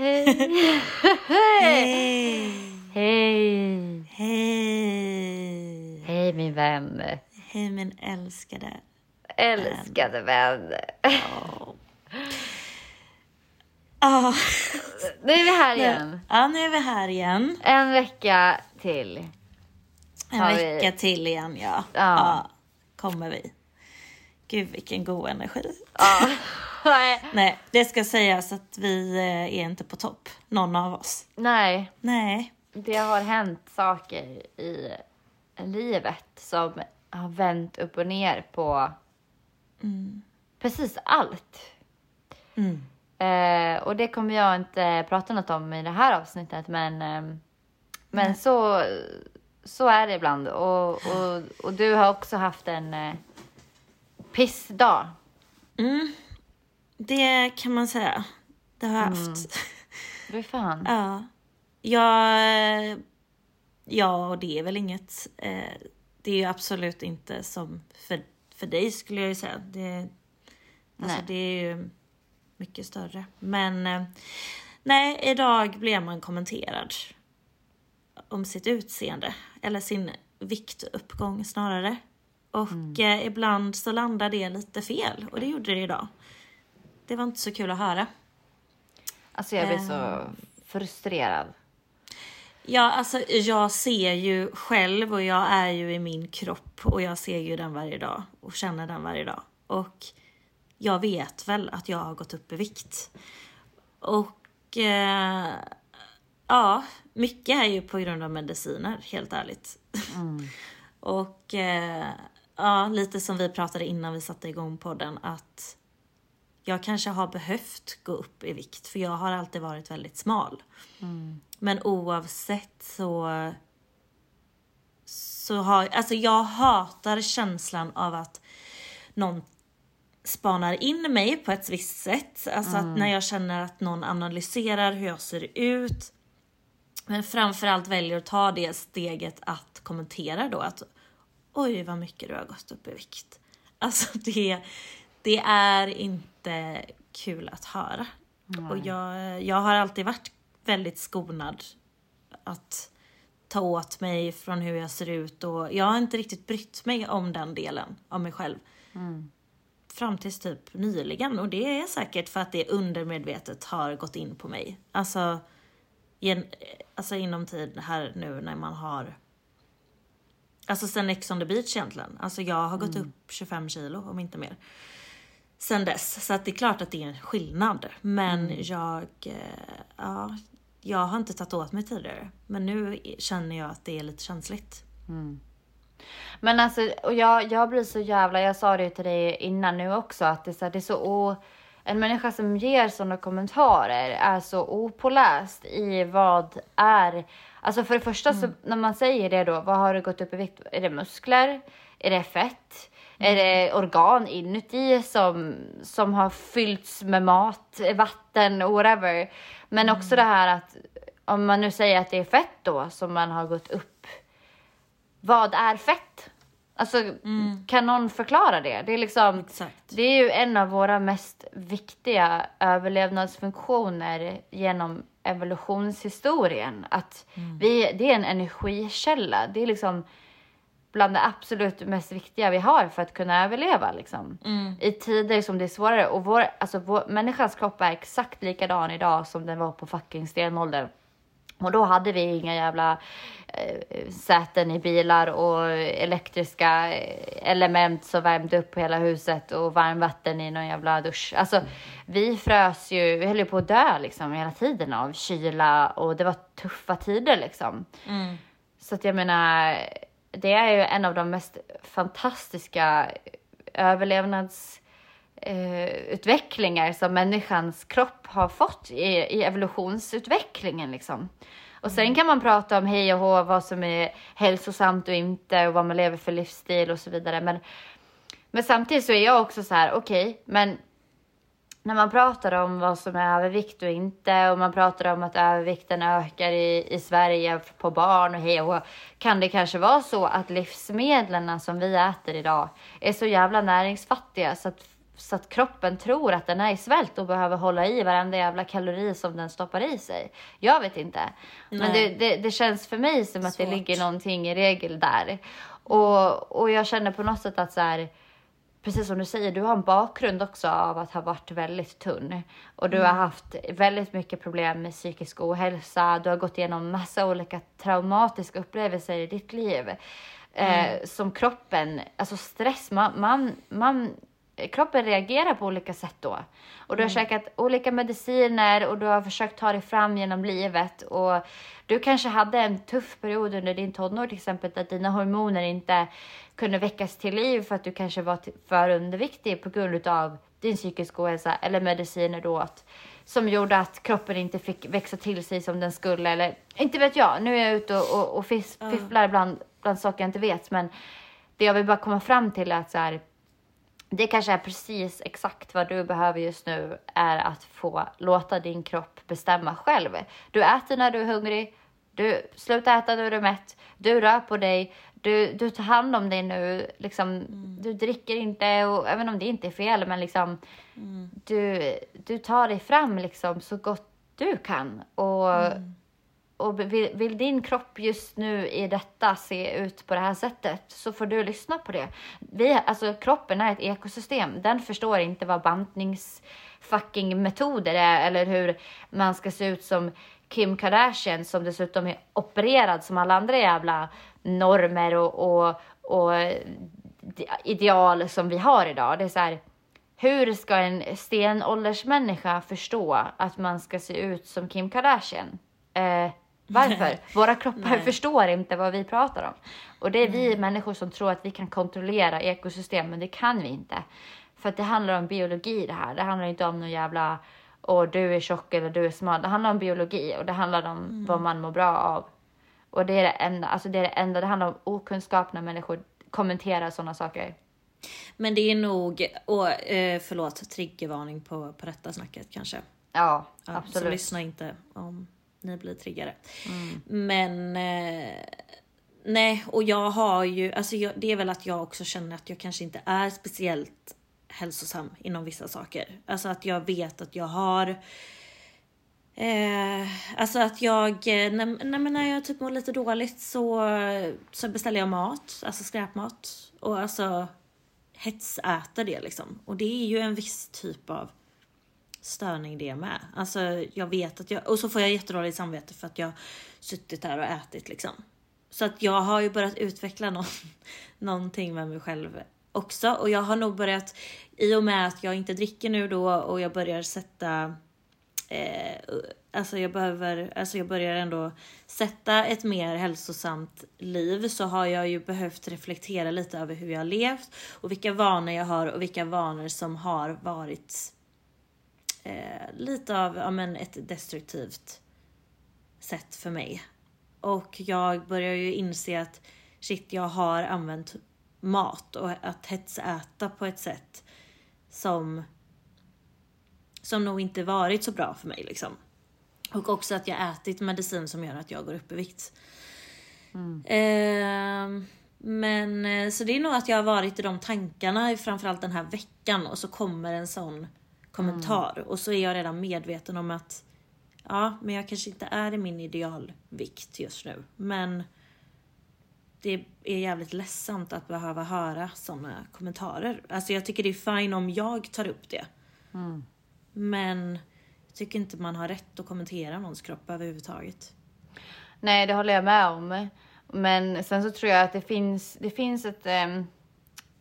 Hej! Hej! Hej! Hej! Hej min vän. Hej min älskade. Älskade vän. Ah, Nu är vi här igen. ja, nu är vi här igen. En vecka till. En Har vi- vecka till igen, ja. Ja. Kommer vi. Gud vilken god energi. Ja. Nej. Nej, det ska sägas att vi eh, är inte på topp. Någon av oss. Nej, Nej. det har hänt saker i livet som har vänt upp och ner på precis allt. Mm. Eh, och det kommer jag inte prata något om i det här avsnittet, men, ehm, men så, så är det ibland. Och, och, och du har också haft en eh, pissdag. Mm. Det kan man säga. Det har jag haft. Fy fan. Ja. Ja, ja, och det är väl inget. Eh, det är ju absolut inte som för, för dig skulle jag ju säga. Det, alltså Nej. det är ju mycket större. Men eh, nej, idag blev man kommenterad om sitt utseende. Eller sin viktuppgång snarare. Och eh, ibland så landar det lite fel. Och det gjorde det idag. Det var inte så kul att höra. Alltså jag blir så frustrerad. Ja, alltså jag ser ju själv och jag är ju i min kropp och jag ser ju den varje dag och känner den varje dag. Och jag vet väl att jag har gått upp i vikt. Och eh, ja, mycket är ju på grund av mediciner, helt ärligt. och eh, ja, lite som vi pratade innan vi satte igång podden att jag kanske har behövt gå upp i vikt för jag har alltid varit väldigt smal. Men oavsett så så har, alltså jag hatar känslan av att någon spanar in mig på ett visst sätt. Alltså att när jag känner att någon analyserar hur jag ser ut. Men framförallt väljer att ta det steget att kommentera då att oj vad mycket du har gått upp i vikt. Alltså det, det är inte kul att höra. Och jag, jag har alltid varit väldigt skonad att ta åt mig från hur jag ser ut och jag har inte riktigt brytt mig om den delen av mig själv. Fram tills typ nyligen och det är säkert för att det undermedvetet har gått in på mig. Alltså, gen, alltså inom tid här nu när man har Alltså sen Ex on the beach egentligen. Alltså jag har gått upp 25 kilo om inte mer. Sen dess. Så att det är klart att det är en skillnad. Men jag, eh, ja, jag har inte tagit åt mig tidigare. Men nu känner jag att det är lite känsligt. Men alltså, och jag, jag blir så jävla, jag sa det ju till dig innan nu också, att det är så, det är så o, en människa som ger sådana kommentarer är så opåläst i vad är, alltså för det första så när man säger det då, vad har du gått upp i vikt? Är det muskler? Är det fett? Är det organ inuti som, som har fyllts med mat, vatten, whatever. Men också det här att om man nu säger att det är fett då som man har gått upp vad är fett? Alltså, kan någon förklara det? Det är liksom, Exakt. det är ju en av våra mest viktiga överlevnadsfunktioner genom evolutionshistorien. Att vi, det är en energikälla. Det är liksom bland det absolut mest viktiga vi har för att kunna överleva liksom. I tider som det är svårare. Och vår, alltså vår, människans kropp är exakt likadan idag som den var på fucking stenåldern. Och då hade vi inga jävla eh, säten i bilar och elektriska eh, element som värmde upp hela huset och varmvatten i någon jävla dusch. Alltså, vi frös ju, vi höll ju på att dö liksom hela tiden av kyla och det var tuffa tider liksom. Så att jag menar, det är ju en av de mest fantastiska överlevnadsutvecklingar eh, som människans kropp har fått i, i evolutionsutvecklingen liksom. Och sen kan man prata om hej och hå, vad som är hälsosamt och inte och vad man lever för livsstil och så vidare. Men, men samtidigt så är jag också så här, okej, okay, men när man pratar om vad som är övervikt och inte och man pratar om att övervikten ökar i, i Sverige på barn och hej och kan det kanske vara så att livsmedlen som vi äter idag är så jävla näringsfattiga så att, så att kroppen tror att den är i svält och behöver hålla i varenda jävla kalori som den stoppar i sig. Jag vet inte. Nej. Men det, det, det, känns för mig som att Svårt. det ligger någonting i regel där. Och, och jag känner på något sätt att så här, precis som du säger, du har en bakgrund också av att ha varit väldigt tunn och du mm. har haft väldigt mycket problem med psykisk ohälsa. Du har gått igenom massa olika traumatiska upplevelser i ditt liv eh, mm. eh, som kroppen, alltså stress, man, man, man kroppen reagerar på olika sätt då. Och du har mm. käkat olika mediciner och du har försökt ta dig fram genom livet. Och du kanske hade en tuff period under din tonår till exempel, att dina hormoner inte kunde väckas till liv för att du kanske var för underviktig på grund av din psykiska ohälsa eller mediciner du åt som gjorde att kroppen inte fick växa till sig som den skulle. Eller inte vet jag, nu är jag ute och, och, och fifflar bland, bland saker jag inte vet. Men det jag vill bara komma fram till är att så här, det kanske är precis exakt vad du behöver just nu är att få låta din kropp bestämma själv. Du äter när du är hungrig, du slutar äta när du är mätt, du rör på dig, du, du tar hand om dig nu, liksom, mm. du dricker inte, och, även om det inte är fel, men liksom, mm. du, du tar dig fram liksom, så gott du kan. Och, mm och vill, vill, din kropp just nu i detta se ut på det här sättet så får du lyssna på det. Vi, alltså, kroppen är ett ekosystem, den förstår inte vad bantnings fucking metoder är eller hur man ska se ut som Kim Kardashian som dessutom är opererad som alla andra jävla normer och, och, och ideal som vi har idag. Det är så här, hur ska en stenåldersmänniska förstå att man ska se ut som Kim Kardashian? Eh, varför? Våra kroppar förstår inte vad vi pratar om. Och det är vi människor som tror att vi kan kontrollera ekosystem, men det kan vi inte. För att det handlar om biologi det här. Det handlar inte om någon jävla, åh du är tjock eller du är smal. Det handlar om biologi och det handlar om mm. vad man mår bra av. Och det är det enda, alltså det är det enda, det handlar om okunskap när människor kommenterar sådana saker. Men det är nog, och eh, förlåt, triggervarning på, på detta snacket kanske. Ja, ja absolut. Så lyssna inte om ni blir triggade. Mm. Men eh, nej, och jag har ju, alltså jag, det är väl att jag också känner att jag kanske inte är speciellt hälsosam inom vissa saker. Alltså att jag vet att jag har Eh, alltså att jag, eh, när, när jag typ mår lite dåligt så, så beställer jag mat, alltså skräpmat. Och alltså hetsäter det liksom. Och det är ju en viss typ av störning det med. Alltså jag vet att jag, och så får jag jättedåligt samvete för att jag suttit där och ätit liksom. Så att jag har ju börjat utveckla någon, någonting med mig själv också. Och jag har nog börjat, i och med att jag inte dricker nu då och jag börjar sätta eh, alltså jag behöver, alltså jag börjar ändå sätta ett mer hälsosamt liv så har jag ju behövt reflektera lite över hur jag har levt och vilka vanor jag har och vilka vanor som har varit eh, lite av ja, men ett destruktivt sätt för mig. Och jag börjar ju inse att shit, jag har använt mat och att hetsäta på ett sätt som som nog inte varit så bra för mig liksom. Och också att jag ätit medicin som gör att jag går upp i vikt. Mm. Eh, men så det är nog att jag har varit i de tankarna framförallt den här veckan och så kommer en sån kommentar mm. och så är jag redan medveten om att ja, men jag kanske inte är i min idealvikt just nu. Men det är jävligt ledsamt att behöva höra såna kommentarer. Alltså jag tycker det är fine om jag tar upp det. Mm. Men jag tycker inte man har rätt att kommentera någons kropp överhuvudtaget. Nej, det håller jag med om. Men sen så tror jag att det finns, det finns ett, ehm,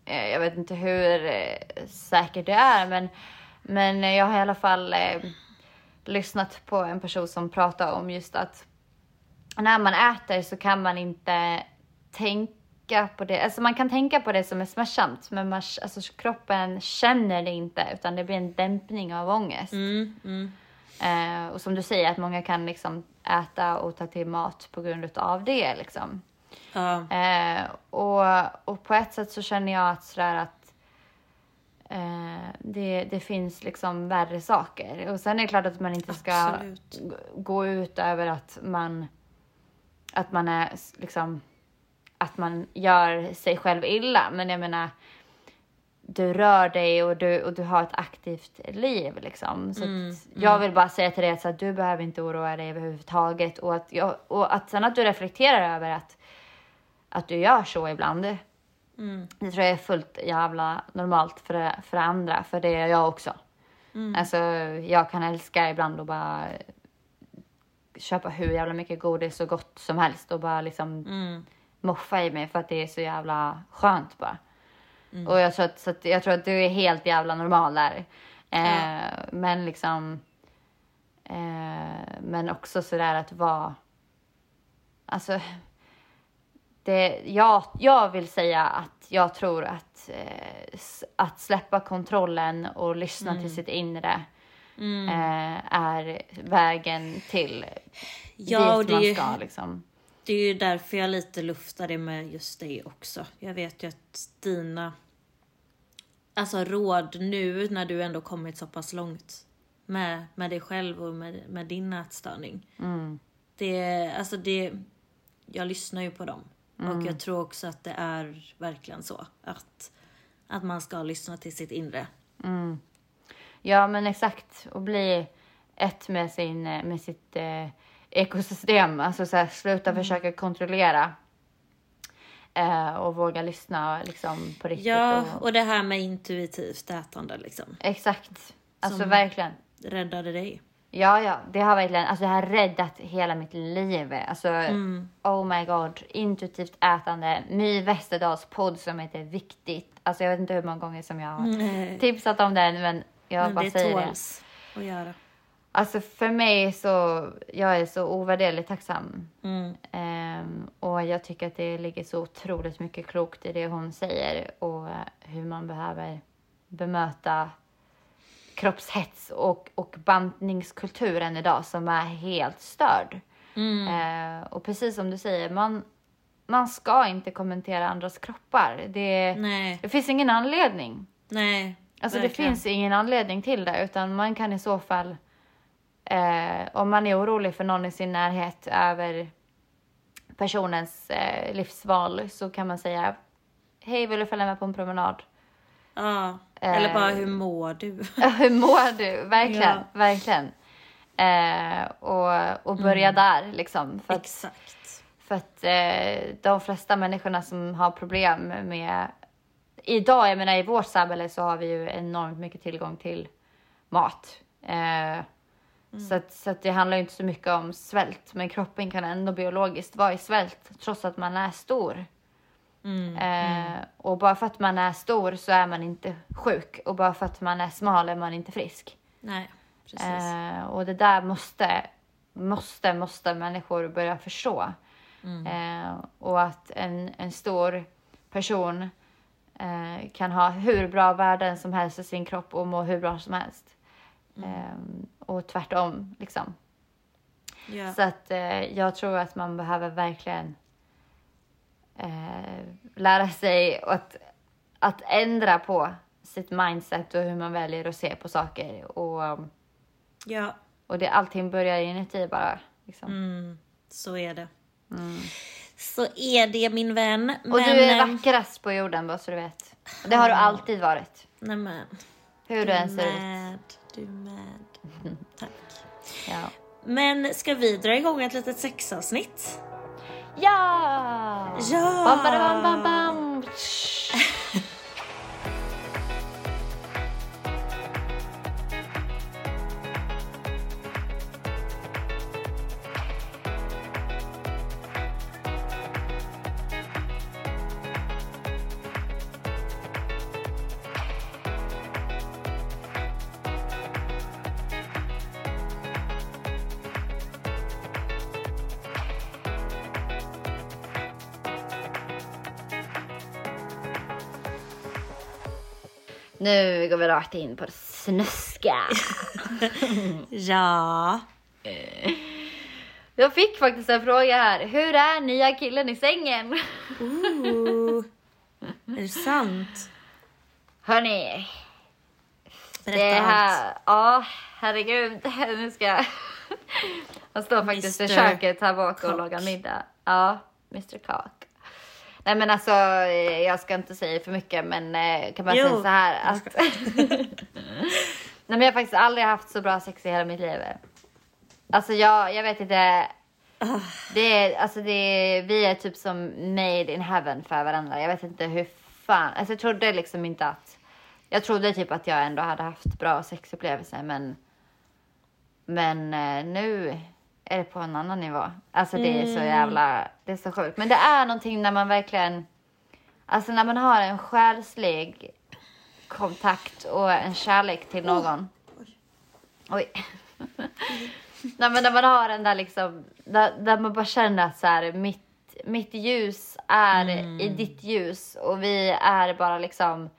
eh, jag vet inte hur eh, säkert det är, men, men jag har i alla fall eh, lyssnat på en person som pratar om just att när man äter så kan man inte tänka på det. Alltså man kan tänka på det som är smärtsamt, men man, alltså kroppen känner det inte, utan det blir en dämpning av ångest. Mm, mm. Eh, och som du säger, att många kan liksom äta och ta till mat på grund av det. Liksom. Ja. Eh, och, och på ett sätt så känner jag att sådär att eh, det, det finns liksom värre saker. Och sen är det klart att man inte ska Absolut. gå ut över att man, att man är liksom, att man gör sig själv illa. Men jag menar, du rör dig och du, och du har ett aktivt liv liksom. Så Mm, jag vill bara säga till dig att, så att du behöver inte oroa dig överhuvudtaget. Och att, jag, och att sen att du reflekterar över att, att du gör så ibland. Mm. Det tror jag är fullt jävla normalt för, för andra, för det är jag också. Mm. Alltså, jag kan älska ibland att bara köpa hur jävla mycket godis och gott som helst och bara liksom Mm. moffa i mig för att det är så jävla skönt bara. Mm. Och jag tror, att, så att, jag tror att du är helt jävla normal där. Eh, Ja. Men liksom... Eh, men också sådär att vara... Alltså... Det, jag, jag vill säga att jag tror att, eh, att släppa kontrollen och lyssna till sitt inre Mm. eh, är vägen till Ja, dit man ju- ska. Liksom. Det är ju därför jag lite luftar det med just dig också. Jag vet ju att dina alltså råd nu när du ändå kommit så pass långt med, med dig själv och med, med din ätstörning. Mm. Det, alltså det, jag lyssnar ju på dem. Mm. Och jag tror också att det är verkligen så. Att, att man ska lyssna till sitt inre. Ja, men exakt. Och bli ett med, sin, med sitt eh, ekosystem. Alltså så här, sluta försöka kontrollera. Eh, och våga lyssna liksom på riktigt. Ja, och, och det här med intuitivt ätande liksom. exakt. Alltså Som- verkligen. Räddade dig. Ja, ja, det har verkligen, alltså det har räddat hela mitt liv. Alltså, Mm. oh my god, intuitivt ätande. My Westerdals podd som heter Viktigt. Alltså jag vet inte hur många gånger som jag har Nej. tipsat om den, men jag Men bara det säger det. tåls att göra. Alltså för mig så, jag är så ovärderligt tacksam. Mm. Ehm, och jag tycker att det ligger så otroligt mycket klokt i det hon säger och hur man behöver bemöta kroppshets och, och bantningskulturen idag som är helt störd. Mm. Eh, och precis som du säger, man, man ska inte kommentera andras kroppar. Det, det finns ingen anledning. nej. Alltså verkligen. det finns ingen anledning till det utan man kan i så fall eh, om man är orolig för någon i sin närhet över personens eh, livsval så kan man säga Hej, vill du följa med på en promenad? Ja, eller bara Eh, hur mår du? Hur mår du? Verkligen, Ja. verkligen. Eh, och, och börja där liksom. För att, Exakt. för att eh, de flesta människorna som har problem med... Idag, jag menar i vårt samhälle så har vi ju enormt mycket tillgång till mat. Eh, så, att, så att det handlar ju inte så mycket om svält, men kroppen kan ändå biologiskt vara i svält trots att man är stor. Mm. Eh, och bara för att man är stor så är man inte sjuk och bara för att man är smal är man inte frisk. Nej, precis. Eh, och det där måste, måste, måste människor börja förstå. Mm. Eh, och att en, en stor person eh, kan ha hur bra värden som helst i sin kropp och må hur bra som helst. Mm. Eh, och tvärtom liksom. ja. Så att eh, jag tror att man behöver verkligen eh, lära sig att, att ändra på sitt mindset och hur man väljer att se på saker. Och, ja, och det, allting börjar inuti bara. Liksom. mm, så är det. Så är det min vän. Och du är vackrast på jorden bara så du vet. Det har du alltid varit. Nej men, Hur du än ser ut. Du med. Tack. Ja! Men ska vi dra igång ett litet sexavsnitt? Ja! Ja! Bam, bam, bam, bam. Nu går vi rakt in på det snuska. Ja. Jag fick faktiskt en fråga här. Hur är nya killen i sängen? Ooh. Är det sant? Hörni, Berätta det allt. här... Ja, herregud. Nu ska jag... Han står faktiskt i Mr. köket här bak och Cock. lagar middag. Ja, Mr Cock. Nej men alltså, eh, jag ska inte säga för mycket men eh, kan bara Jo, säga så här att... Nej men jag har faktiskt aldrig haft så bra sex i hela mitt liv. Alltså jag, jag vet inte. Ah. Det är, alltså det är, vi är typ som made in heaven för varandra. Jag vet inte hur fan, alltså jag trodde liksom inte att, jag trodde typ att jag ändå hade haft bra sexupplevelser men, men eh, nu är det på en annan nivå. Alltså det är så jävla, det är så sjukt. Men det är någonting när man verkligen, alltså när man har en själslig kontakt och en kärlek till någon. Oj. Nej men när man har den där liksom, där, där man bara känner att så här, mitt, mitt ljus är i ditt ljus och vi är bara liksom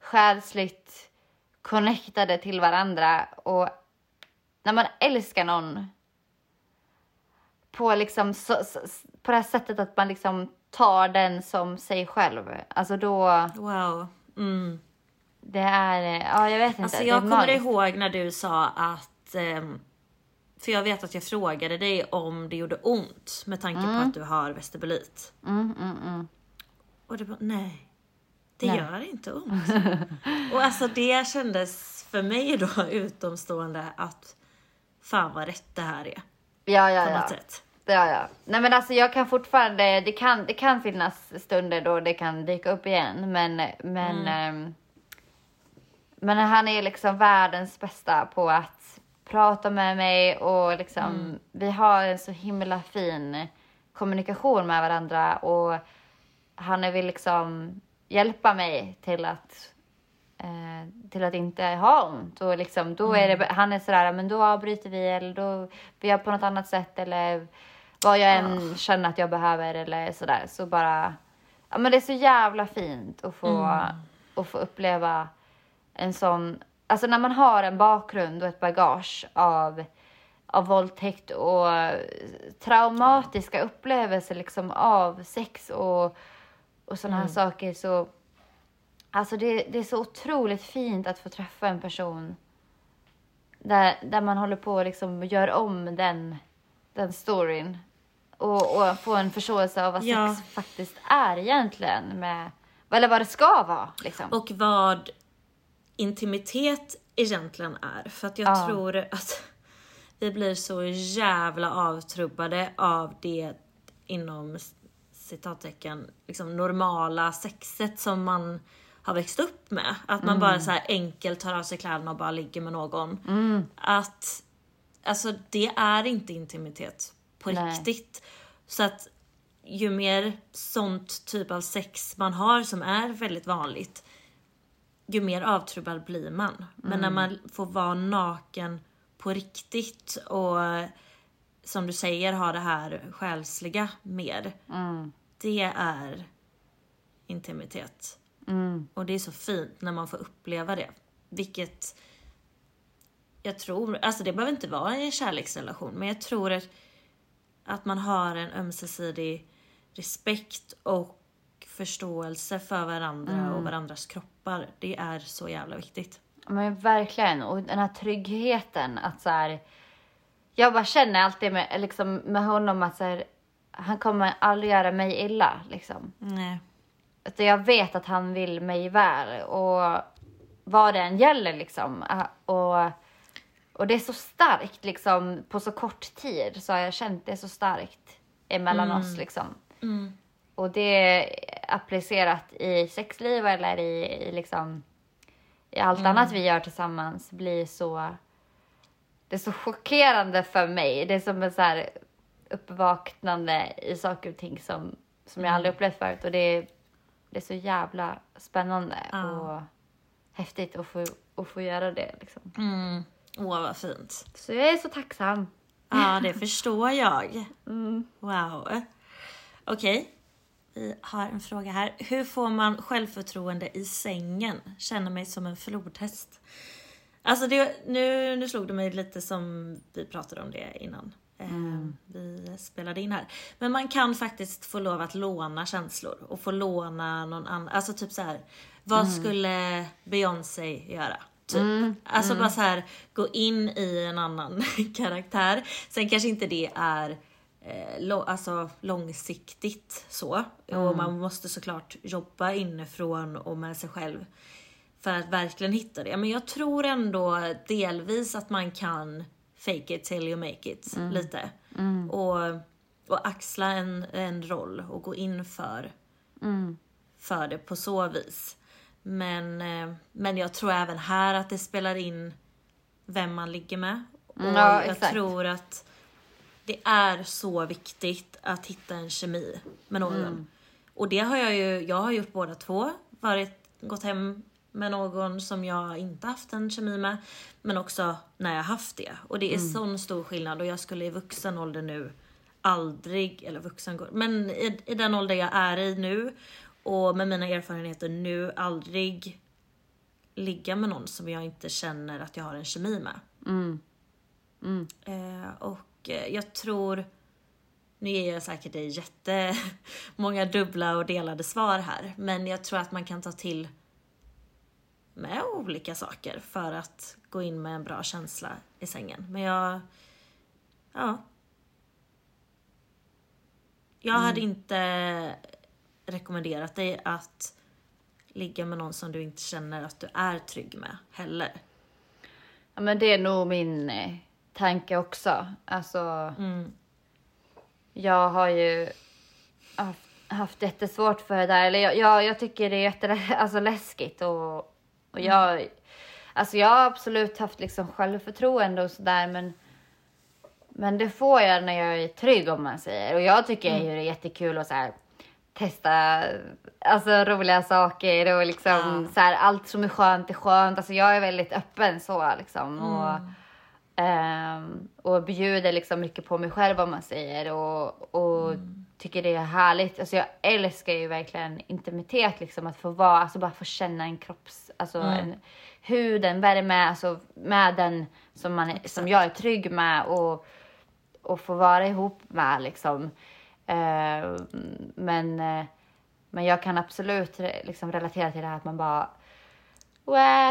själsligt connectade till varandra och när man älskar någon på liksom så, så, på det här sättet att man liksom tar den som sig själv. Alltså då, Wow. Mm. det är, ja jag vet inte. Alltså jag kommer magiskt. ihåg när du sa att ehm, för jag vet att jag frågade dig om det gjorde ont med tanke på att du har vestibulit. Mm, mm, mm. Och du bara, nej. Det Nej. gör inte ont. och alltså det kändes för mig då utomstående att fan vad rätt det här är. Ja, ja, På ja. något sätt. Ja, ja. Nej men alltså jag kan fortfarande, det kan, det kan finnas stunder då det kan dyka upp igen men, men, Mm. ehm, men han är liksom världens bästa på att prata med mig och liksom, Mm. vi har en så himla fin kommunikation med varandra och han vill liksom hjälpa mig till att eh, till att inte ha ont. Och liksom då är det, han är sådär, men då avbryter vi eller då vi gör på något annat sätt eller vad jag än känner att jag behöver eller sådär. Så bara, ja men det är så jävla fint att få, att få uppleva en sån, alltså när man har en bakgrund och ett bagage av av våldtäkt och traumatiska upplevelser liksom av sex och, och sådana här saker så Alltså det, det är så otroligt fint att få träffa en person där, där man håller på och liksom gör om den, den storyn och, och få en förståelse av vad Ja. sex faktiskt är egentligen med, eller vad det ska vara liksom. Och vad intimitet egentligen är. För att jag Ja. tror att vi blir så jävla avtrubbade av det inom citattecken liksom normala sexet som man har växt upp med. Att man bara så här enkelt tar av sig kläderna och bara ligger med någon. Att alltså det är inte intimitet på Nej. riktigt. Så att ju mer sånt typ av sex man har som är väldigt vanligt ju mer avtrubbad blir man. Men när man får vara naken på riktigt och som du säger ha det här själsliga mer. Det är intimitet. Och det är så fint när man får uppleva det. Vilket jag tror, alltså det behöver inte vara en kärleksrelation, men jag tror att, att man har en ömsesidig respekt och förståelse för varandra och varandras kroppar. Det är så jävla viktigt. Men verkligen. Och den här tryggheten att så här, Jag bara känner alltid med, liksom, med honom att så här, han kommer aldrig göra mig illa. Liksom. Nej. Utan jag vet att han vill mig väl. Och vad det än gäller liksom. Äh, Och, och det är så starkt liksom. På så kort tid så har jag känt det så starkt emellan oss liksom. Och det är applicerat i sexliv eller i, i liksom i allt annat vi gör tillsammans blir så det är så chockerande för mig. Det är som ett så här uppvaknande i saker och ting som, som jag aldrig upplevt förut och det är, det är så jävla spännande Ja. och häftigt att få, att få göra det liksom. Mm. Åh vad fint. Så jag är så tacksam. Ja, det förstår jag. Mm. Wow. Okej. Vi har en fråga här. Hur får man självförtroende i sängen? Känner mig som en flodhäst. Alltså det, nu, nu slog det mig lite som vi pratade om det innan. Mm. Vi spelade in här. Men man kan faktiskt få lov att låna känslor och få låna någon annan. Alltså typ så här. Vad mm. skulle Beyoncé göra? Typ. Mm, alltså mm. bara så här gå in i en annan karaktär. Sen kanske inte det är eh, alltså långsiktigt så. Mm. Och man måste såklart jobba inifrån och med sig själv för att verkligen hitta det. Men jag tror ändå delvis att man kan fake it till you make it mm. lite. Mm. Och, och axla en, en roll och gå in för, mm. för det på så vis. Men, eh, men jag tror även här att det spelar in vem man ligger med. Och ja, jag tror att det är så viktigt att hitta en kemi med någon. Mm. Och det har jag ju, jag har gjort båda två. Varit, gått hem med någon som jag inte haft en kemi med. Men också när jag haft det. Och det är mm. sån stor skillnad och jag skulle i vuxen ålder nu aldrig, eller vuxen, men i, i den ålder jag är i nu och med mina erfarenheter nu aldrig ligga med någon som jag inte känner att jag har en kemi med. Mm. Mm. Eh, och eh, jag tror, nu ger jag säkert dig jättemånga dubbla och delade svar här, men jag tror att man kan ta till med olika saker för att gå in med en bra känsla i sängen. Men jag, ja. Jag hade mm. inte rekommenderat dig att ligga med någon som du inte känner att du är trygg med heller. Ja men det är nog min eh, tanke också. Alltså, mm. jag har ju haft, haft jättesvårt för det där. Eller jag, jag, jag tycker det är jätteläskigt alltså, läskigt och, och mm. jag, alltså jag har absolut haft liksom självförtroende och sådär men men det får jag när jag är trygg om man säger. Och jag tycker mm. det är jättekul att så här, testa alltså, roliga saker och liksom ja. så här, allt som är skönt är skönt. Alltså jag är väldigt öppen så liksom. Mm. Och, um, och bjuder liksom mycket på mig själv om man säger och, och mm. Tycker det är härligt. Alltså jag älskar ju verkligen intimitet liksom att få vara, alltså bara få känna en kropps, alltså mm. en, huden, värme, alltså med den som, man, som jag är trygg med och, och få vara ihop med liksom. Eh, men, eh, men jag kan absolut liksom relatera till det här att man bara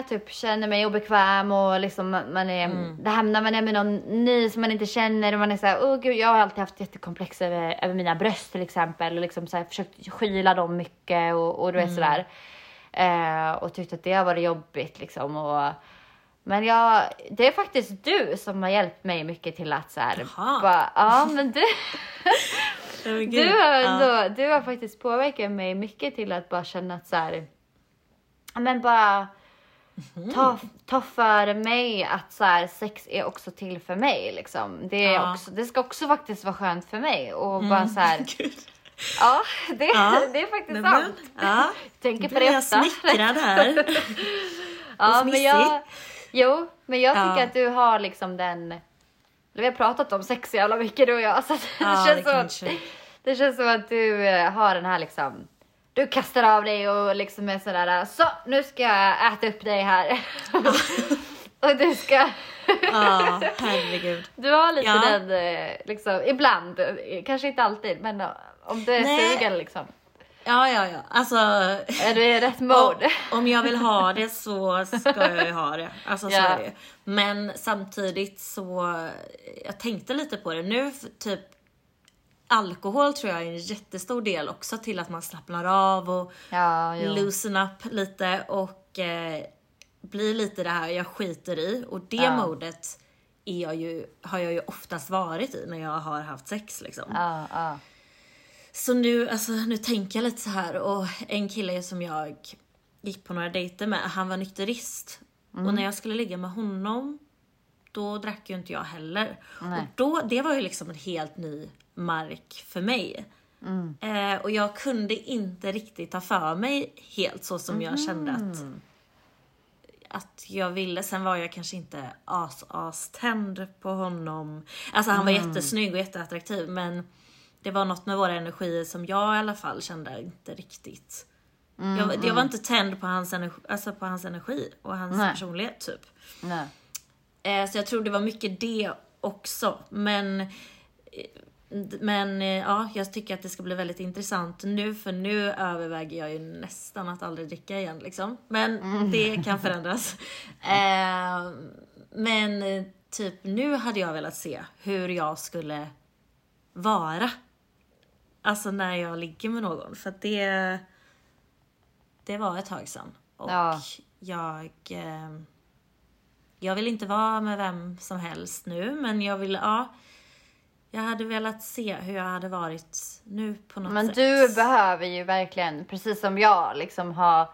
Typ känner mig obekväm och liksom man är, mm. det här när man är med någon ny som man inte känner och man är såhär, åh oh, gud jag har alltid haft jättekomplex över, över mina bröst till exempel och liksom så här, försökt skyla dem mycket och, och du vet mm. sådär. Eh, och tyckt att det har varit jobbigt liksom och men jag, det är faktiskt du som har hjälpt mig mycket till att såhär, ja men du du, har ändå, ja. du har faktiskt påverkat mig mycket till att bara känna att så här, men bara mm. ta, ta för mig att så här, sex är också till för mig. Liksom. Det, är ja. också, det ska också faktiskt vara skönt för mig. Och mm. bara så här, Ja, det, ja. det är faktiskt men, sant. Ja. Tänker på det jag smickrad här. ja, men jag, jo, men jag tycker ja. att du har liksom den vi har pratat om sex så jävla mycket du och jag. Så det, känns det, som, att, det känns som att du eh, har den här liksom du kastar av dig och liksom är sådär så nu ska jag äta upp dig här. och du ska... Ja, herregud. Du har lite ja. den eh, liksom ibland, kanske inte alltid men om du är Nej. sugen liksom. Ja, ja, ja. Alltså, är du i rätt mode? Om, jag vill ha det så ska jag ju ha det. Alltså så ja. är det Men samtidigt så, jag tänkte lite på det nu, typ alkohol tror jag är en jättestor del också till att man slappnar av och ja, loosen up lite och eh, blir lite det här jag skiter i. Och det ja. modet är jag ju, har jag ju oftast varit i när jag har haft sex liksom. Ja, ja. Så nu, alltså, nu tänker jag lite så här och en kille som jag gick på några dejter med, han var nykterist. Mm. Och när jag skulle ligga med honom, då drack ju inte jag heller. Nej. Och då, det var ju liksom en helt ny mark för mig. Mm. Eh, och jag kunde inte riktigt ta för mig helt så som mm. jag kände att, att jag ville. Sen var jag kanske inte as-as tänd på honom. Alltså han var mm. jättesnygg och jätteattraktiv men det var något med våra energier som jag i alla fall kände inte riktigt. Mm, jag, jag var inte tänd på hans, energi, alltså på hans energi och hans Nej. personlighet typ. Nej. Eh, så jag tror det var mycket det också. Men, men eh, ja, jag tycker att det ska bli väldigt intressant nu för nu överväger jag ju nästan att aldrig dricka igen liksom. Men det kan förändras. Eh, men typ nu hade jag velat se hur jag skulle vara. Alltså när jag ligger med någon. För att det, det var ett tag sedan. Och Ja. jag... Eh, jag vill inte vara med vem som helst nu, men jag vill, ja. Jag hade velat se hur jag hade varit nu på något Men sätt. du behöver ju verkligen, precis som jag, liksom ha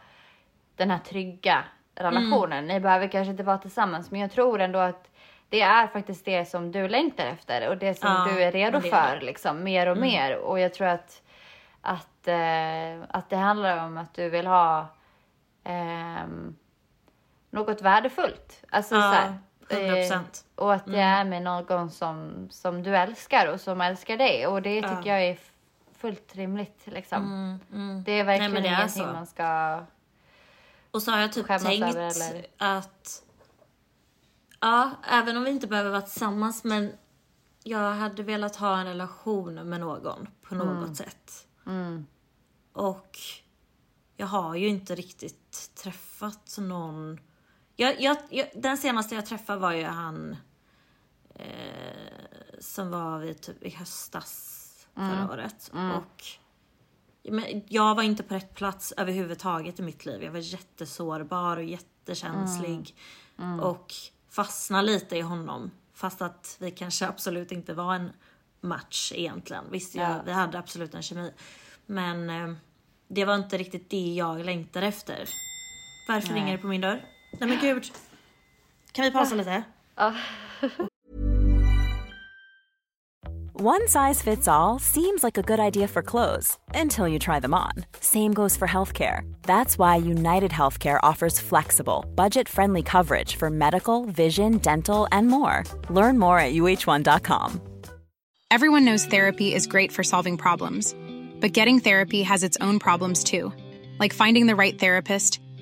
den här trygga relationen. Ni behöver kanske inte vara tillsammans, men jag tror ändå att det är faktiskt det som du längtar efter och det som Ja, du är redo men det för liksom, mer och mer. Och jag tror att, att, eh, att det handlar om att du vill ha ehm, något värdefullt. Alltså, Ja, så här, 100%. eh, och att det är med någon som, som du älskar och som älskar dig. Och det tycker jag är fullt rimligt. Liksom. Mm, Det är verkligen men det är ingenting så. man ska... Och så har jag typ tänkt över, att... Ja, även om vi inte behöver vara tillsammans, men jag hade velat ha en relation med någon på något sätt. Mm. Och jag har ju inte riktigt träffat någon. Jag, jag, jag, den senaste jag träffade var ju han eh, som var vid typ i höstas förra året. Och men jag var inte på rätt plats överhuvudtaget i mitt liv. Jag var jättesårbar och jättekänslig. Och fastnade lite i honom. Fast att vi kanske absolut inte var en match egentligen. Visst, jag, Ja. vi hade absolut en kemi. Men eh, det var inte riktigt det jag längtade efter. Varför Nej. ringer det på min dörr? Nej men gud. Kan vi pausa lite? One size fits all seems like a good idea for clothes until you try them on. Same goes for healthcare. That's why United Healthcare offers flexible, budget friendly coverage for medical, vision, dental, and more. Learn more at uh1.com. Everyone knows therapy is great for solving problems, but getting therapy has its own problems too, like finding the right therapist,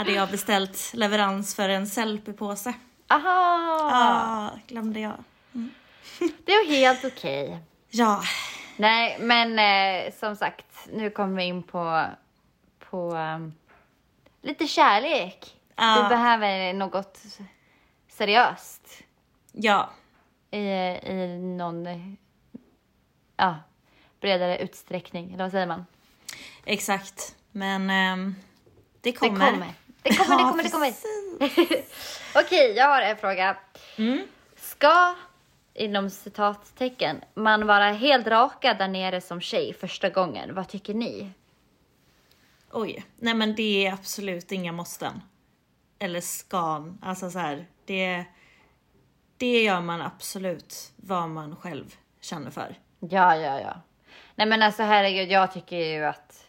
Hade jag beställt leverans för en Sellpy-påse. Aha! Ah, glömde jag. Det är helt okej. Ja, Nej, men eh, som sagt, nu kommer vi in på, på ehm, lite kärlek. Ja. Du behöver något seriöst ja, i, i någon ja, bredare utsträckning. Eller vad säger man? exakt. Men ehm, det Det kommer. Det kommer, det kommer, det kommer. Okej, jag har en fråga. Mm. Ska, inom citattecken, man vara helt rakad där nere som tjej första gången? Vad tycker ni? Oj, nej men det är absolut inga måsten. Eller skan, alltså så här, det, det gör man absolut vad man själv känner för. Ja, ja, ja. Nej men alltså herregud, jag tycker ju att...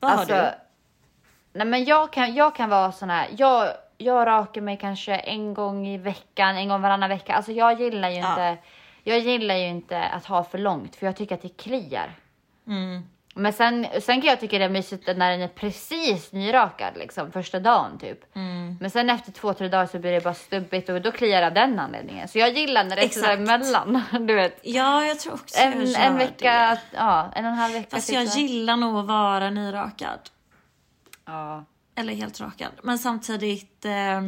Vad alltså, har du? Nej men jag kan, jag kan vara sån här, jag, jag rakar mig kanske en gång i veckan, en gång varannan vecka. Alltså jag gillar ju Ja. inte, jag gillar ju inte att ha för långt för jag tycker att det kliar. Mm. Men sen, sen kan jag tycka det är mysigt när den är precis nyrakad liksom första dagen typ. Mm. Men sen efter två, tre dagar så blir det bara stubbigt och då kliar av den anledningen. Så jag gillar när det är Exakt. emellan. Du vet. Ja, jag tror också jag En, gör en vecka, det. ja en och en halv vecka. Fast typ jag gillar nog att vara nyrakad. Ja. Eller helt rakad. Men samtidigt... Eh...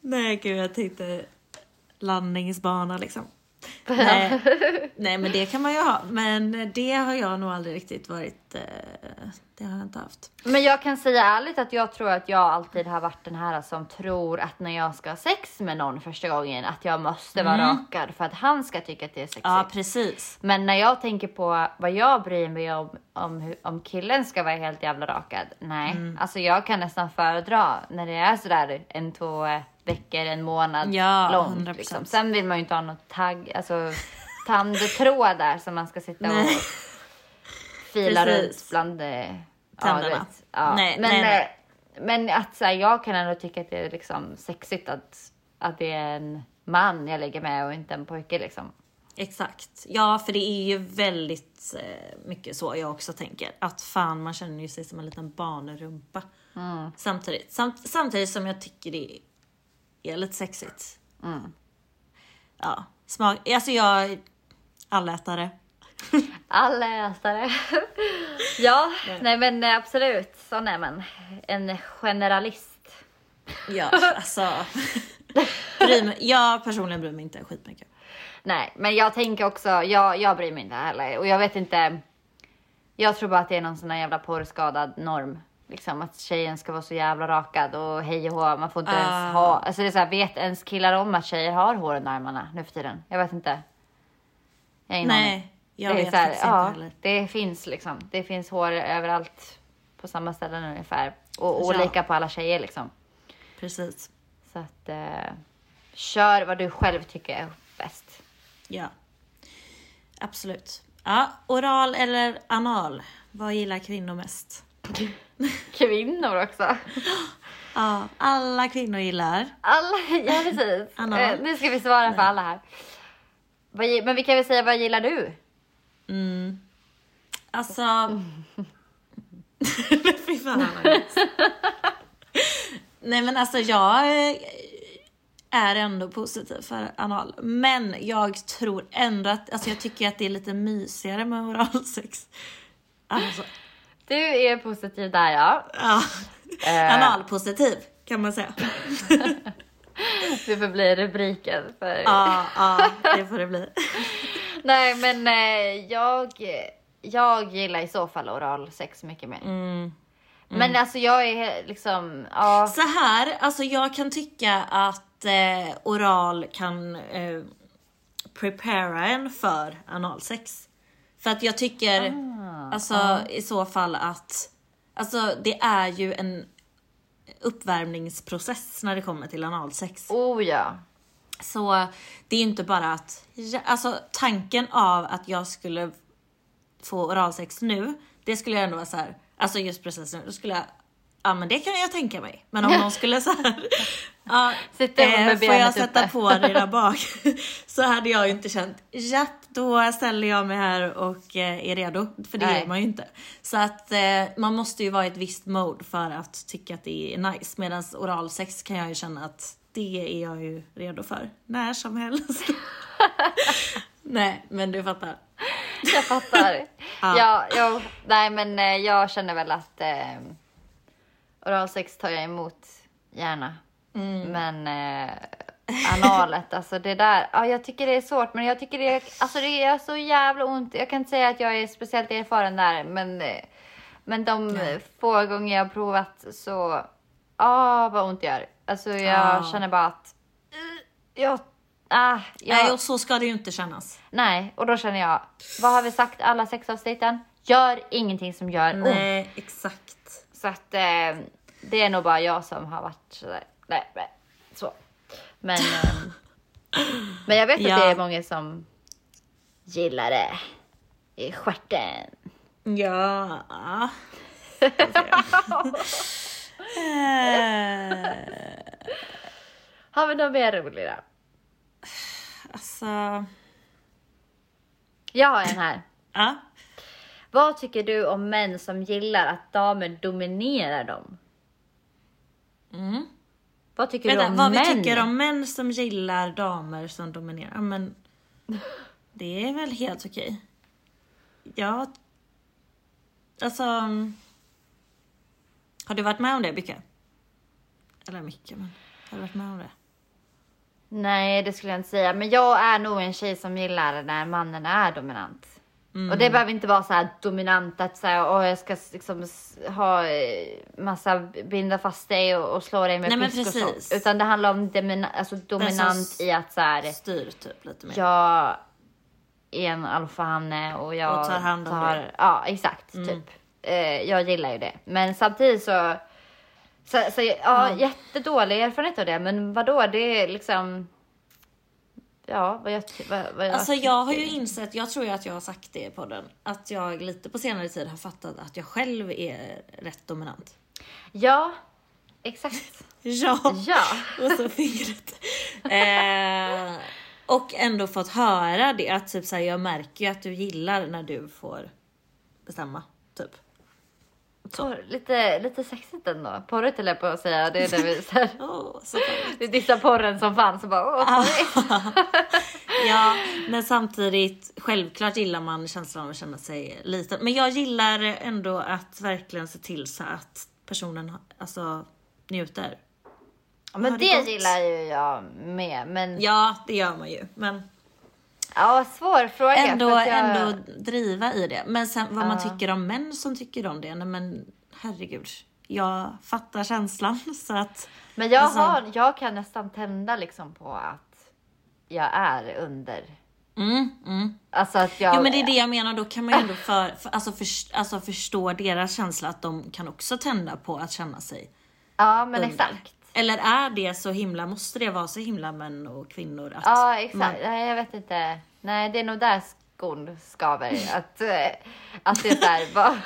Nej gud, jag tänkte landningsbana liksom. Nej, nej men det kan man ju ha. Men det har jag nog aldrig riktigt varit, eh, det har jag inte haft. Men jag kan säga ärligt att jag tror att jag alltid har varit den här som tror att när jag ska ha sex med någon första gången att jag måste vara rakad för att han ska tycka att det är sexigt. Ja, precis. Men när jag tänker på vad jag bryr mig om, om, om killen ska vara helt jävla rakad. Nej, Mm. alltså jag kan nästan föredra när det är sådär en, två veckor, en månad Ja, långt. 100%. Liksom. Sen vill man ju inte ha något tagg, alltså tandtråd där som man ska sitta och fila runt bland eh, ja, Tänderna. vet. Ja. Nej, men, nej, nej. eh, men att så här, jag kan ändå tycka att det är liksom sexigt att, att det är en man jag lägger med och inte en pojke liksom. Exakt. Ja, för det är ju väldigt eh, mycket så jag också tänker. Att fan, man känner ju sig som en liten barnrumpa. Samtidigt, samt, samtidigt som jag tycker det är lite sexigt. Ja, smak. Alltså jag allätare. Alläsare. ja, nej men eh, absolut, sån är man. En generalist. Ja, alltså. mig, jag personligen bryr mig inte skitmycket. Nej, men jag tänker också, jag, jag bryr mig inte heller. Och jag vet inte, jag tror bara att det är någon sån här jävla porrskadad norm. Liksom att tjejen ska vara så jävla rakad och hej och hå, man får inte Ah. ens ha, alltså det är så här, vet ens killar om att tjejer har hår under armarna nu för tiden? Jag vet inte. Jag har ingen aning. Nej, jag det vet så här, faktiskt ja, inte heller. Det finns liksom, det finns hår överallt på samma ställen ungefär. Och Ja. olika på alla tjejer liksom. Precis. Så att, eh, kör vad du själv tycker är bäst. Ja. Absolut. Ja, oral eller anal? Vad gillar kvinnor mest? Kvinnor också. Ja, alla kvinnor gillar. Alla, ja precis. Anna. Eh, nu ska vi svara för alla här. Men vi kan väl säga, vad gillar du? Alltså... Fy fan. Nej men alltså jag eh, är ändå positiv för anal. Men jag tror ändå att, alltså jag tycker att det är lite mysigare med oralsex. Alltså, Du är positiv där ja. ja. Eh. Analpositiv kan man säga. Det får bli rubriken för... Ja, ja, det får det bli. Nej men eh, jag, jag gillar i så fall oralsex mycket mer. Mm. Men alltså jag är liksom, ja. Så här, alltså jag kan tycka att eh, oral kan eh, prepara en för analsex. För att jag tycker, alltså i så fall att, alltså det är ju en uppvärmningsprocess när det kommer till analsex. Oh ja. Så det är inte bara att, alltså tanken av att jag skulle få oralsex nu, det skulle jag ändå vara så här, alltså just precis nu, då skulle jag, ja men det kan jag tänka mig. Men om någon skulle så här, ja, eh, får jag sätta uppe. på dig där bak? så hade jag ju inte känt, japp då ställer jag mig här och eh, är redo. För det Nej. är man ju inte. Så att eh, man måste ju vara i ett visst mode för att tycka att det är nice. Medan oralsex kan jag ju känna att det är jag ju redo för. När som helst. Nej, men du fattar. Jag fattar. Ja. ja, ja, nej men eh, jag känner väl att eh, oralsex tar jag emot gärna. Mm. Men eh, analet, alltså det där, ja jag tycker det är svårt men jag tycker det alltså det gör så jävla ont. Jag kan inte säga att jag är speciellt erfaren där men, men de eh, få gånger jag har provat så, ah vad ont det gör. Alltså jag Ja. känner bara att, eh, jag, ah, jag, Nej, och så ska det ju inte kännas. Nej, och då känner jag, vad har vi sagt alla sex avsnitten? Gör ingenting som gör ont. Nej, exakt. Så att eh, det är nog bara jag som har varit sådär, nej, nej, så. Men, ehm, men jag vet att Ja. det är många som gillar det i stjärten. Ja. Har vi något mer roligt då? alltså, Jag har en här. ja. Vad tycker du om män som gillar att damer dominerar dem? Vad tycker Vänta, du om vad män? vi tycker om män som gillar damer som dominerar. Men det är väl helt okej. Ja. Alltså. Har du varit med om det mycket? Eller mycket, men har du varit med om det? Nej, det skulle jag inte säga. Men jag är nog en tjej som gillar när mannen är dominant. Mm. Och det behöver inte vara så här dominant att säga åh jag ska liksom ha eh, massa binda fast dig och, och slå dig med Nej, pisk och sånt. Utan det handlar om demina, alltså dominant i att så här, Styr typ lite mer. jag är en alfahanne och jag Och tar hand om dig. Ja, exakt. Typ. Eh, jag gillar ju det. Men samtidigt så, så, så ja, jättedålig erfarenhet av det. Men vadå, det är liksom, ja, vad jag, vad, vad jag Alltså jag har ju insett, jag tror ju att jag har sagt det i podden, att jag lite på senare tid har fattat att jag själv är rätt dominant. Ja, exakt. Ja! Ja. Och så fingret. eh, och ändå fått höra det, att typ såhär, jag märker ju att du gillar när du får bestämma. Typ. Porr, lite, lite sexigt ändå. Porrigt eller på att säga. Det är det vi så här, Åh, så vi dissar porren som fanns och bara åh, porrigt. Ja, men samtidigt, självklart gillar man känslan av att känna sig liten. Men jag gillar ändå att verkligen se till så att personen alltså, njuter. Ja, Men det det gillar ju jag med. Men Ja, det gör man ju. Men ja, svår fråga. ändå, jag, ändå driva i det. Men sen vad man Ja. tycker om män som tycker om det. Nej men herregud. Jag fattar känslan så att... Men jag, alltså- har, jag kan nästan tända liksom på att jag är under. Mm, mm. Alltså att jag... Jo men det är det jag menar, då kan man ju ändå för, för, alltså, för, alltså förstå deras känsla att de kan också tända på att känna sig Ja men under. exakt. Eller är det så himla, måste det vara så himla män och kvinnor? Att Ja exakt. man- Nej, jag vet inte. Nej det är nog där skon skaver. att, eh, att det är såhär, vad,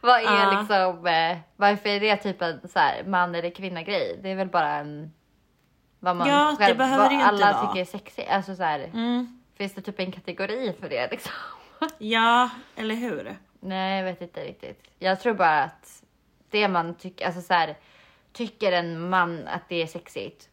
vad är Ja. liksom, eh, varför är det typ en så här, man eller kvinna grej? Det är väl bara en, vad man Ja, det behöver vad inte alla vara. tycker är sexigt. Alltså så här, Mm, finns det typ en kategori för det liksom? ja, eller hur? Nej, jag vet inte riktigt. Jag tror bara att det man tycker, alltså så här, tycker en man att det är sexigt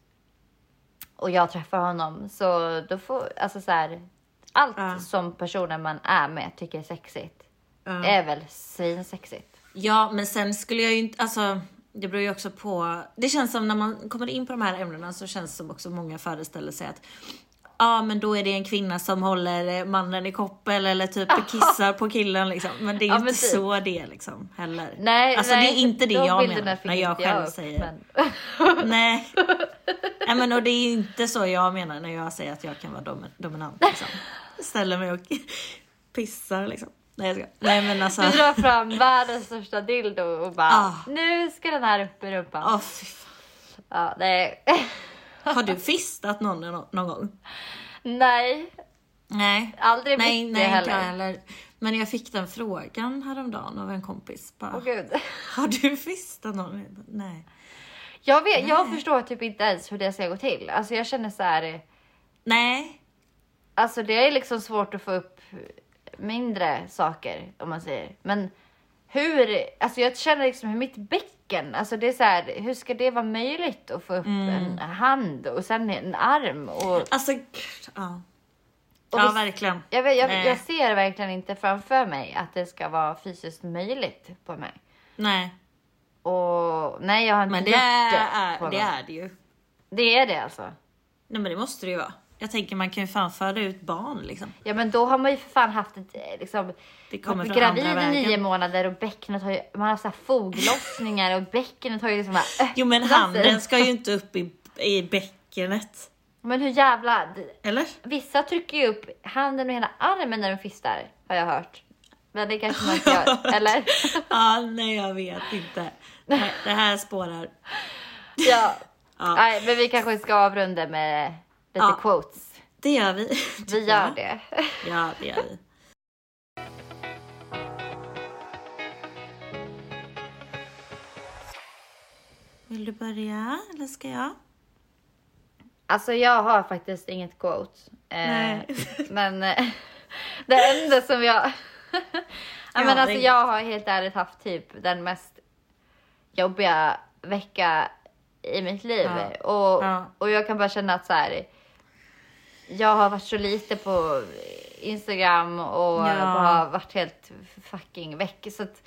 och jag träffar honom så då får, alltså så här, allt Ja. som personen man är med tycker är sexigt Ja. är väl svinsexigt. Ja, men sen skulle jag ju inte, alltså det beror ju också på. Det känns som när man kommer in på de här ämnena så känns det som också många föreställer sig att Ja men då är det en kvinna som håller eh, mannen i koppel eller typ kissar på killen liksom. Men det är Ja, inte typ. så det är liksom heller. Nej, alltså nej, det är inte det de jag menar när jag själv upp, säger. men- Nej. Nej men och det är inte så jag menar när jag säger att jag kan vara dom- dominant liksom. Ställer mig och pissar liksom. Nej jag ska. Nej men alltså. Du drar fram världens största dildo och bara Ah. nu ska den här upp i rumpan. Fan. Ja, nej. Har du fistat någon nå- någon gång? nej, Nej. aldrig Nej, mitt nej det inte heller. heller. Men jag fick den frågan häromdagen av en kompis. Bara, Åh gud. Har du fistat någon? Nej. Jag, vet, jag förstår typ inte ens hur det ska gå till. Alltså jag känner så här. Nej. Alltså det är liksom svårt att få upp mindre saker om man säger. Men hur, alltså jag känner liksom hur mitt bäcken, alltså det är så här, hur ska det vara möjligt att få upp en hand och sen en arm och Alltså, ja. Och Ja, verkligen. jag, vet, jag, jag ser verkligen inte framför mig att det ska vara fysiskt möjligt på mig. Nej. Och nej, jag har inte Men det gjort är, på det är det ju. Det är det alltså. Nej men det måste det ju vara. Jag tänker man kan ju fan föda ut barn liksom. Ja men då har man ju för fan haft ett eh, liksom Det kommer varit gravid i nio månader och bäckenet har ju, man har haft foglossningar och bäckenet har ju liksom bara Jo men handen ska ju inte upp i, i bäckenet. Men hur jävla... Eller? Vissa trycker ju upp handen och hela armen när de fistar, har jag hört. Men det kanske man inte gör, eller? Ja, nej jag vet inte. Nej, det här spårar. Ja. Ja. Nej, men vi kanske ska avrunda med lite Ja. quotes. Det gör vi. Vi gör det. Ja, det gör vi. Vill du börja eller ska jag? Alltså jag har faktiskt inget quote. Eh, Nej. Men eh, det enda som jag... ja, men alltså jag har helt ärligt haft typ den mest jobbiga vecka i mitt liv. Ja. Och, Ja. och jag kan bara känna att så här. Jag har varit så lite på Instagram och Ja. har varit helt fucking väck. Så att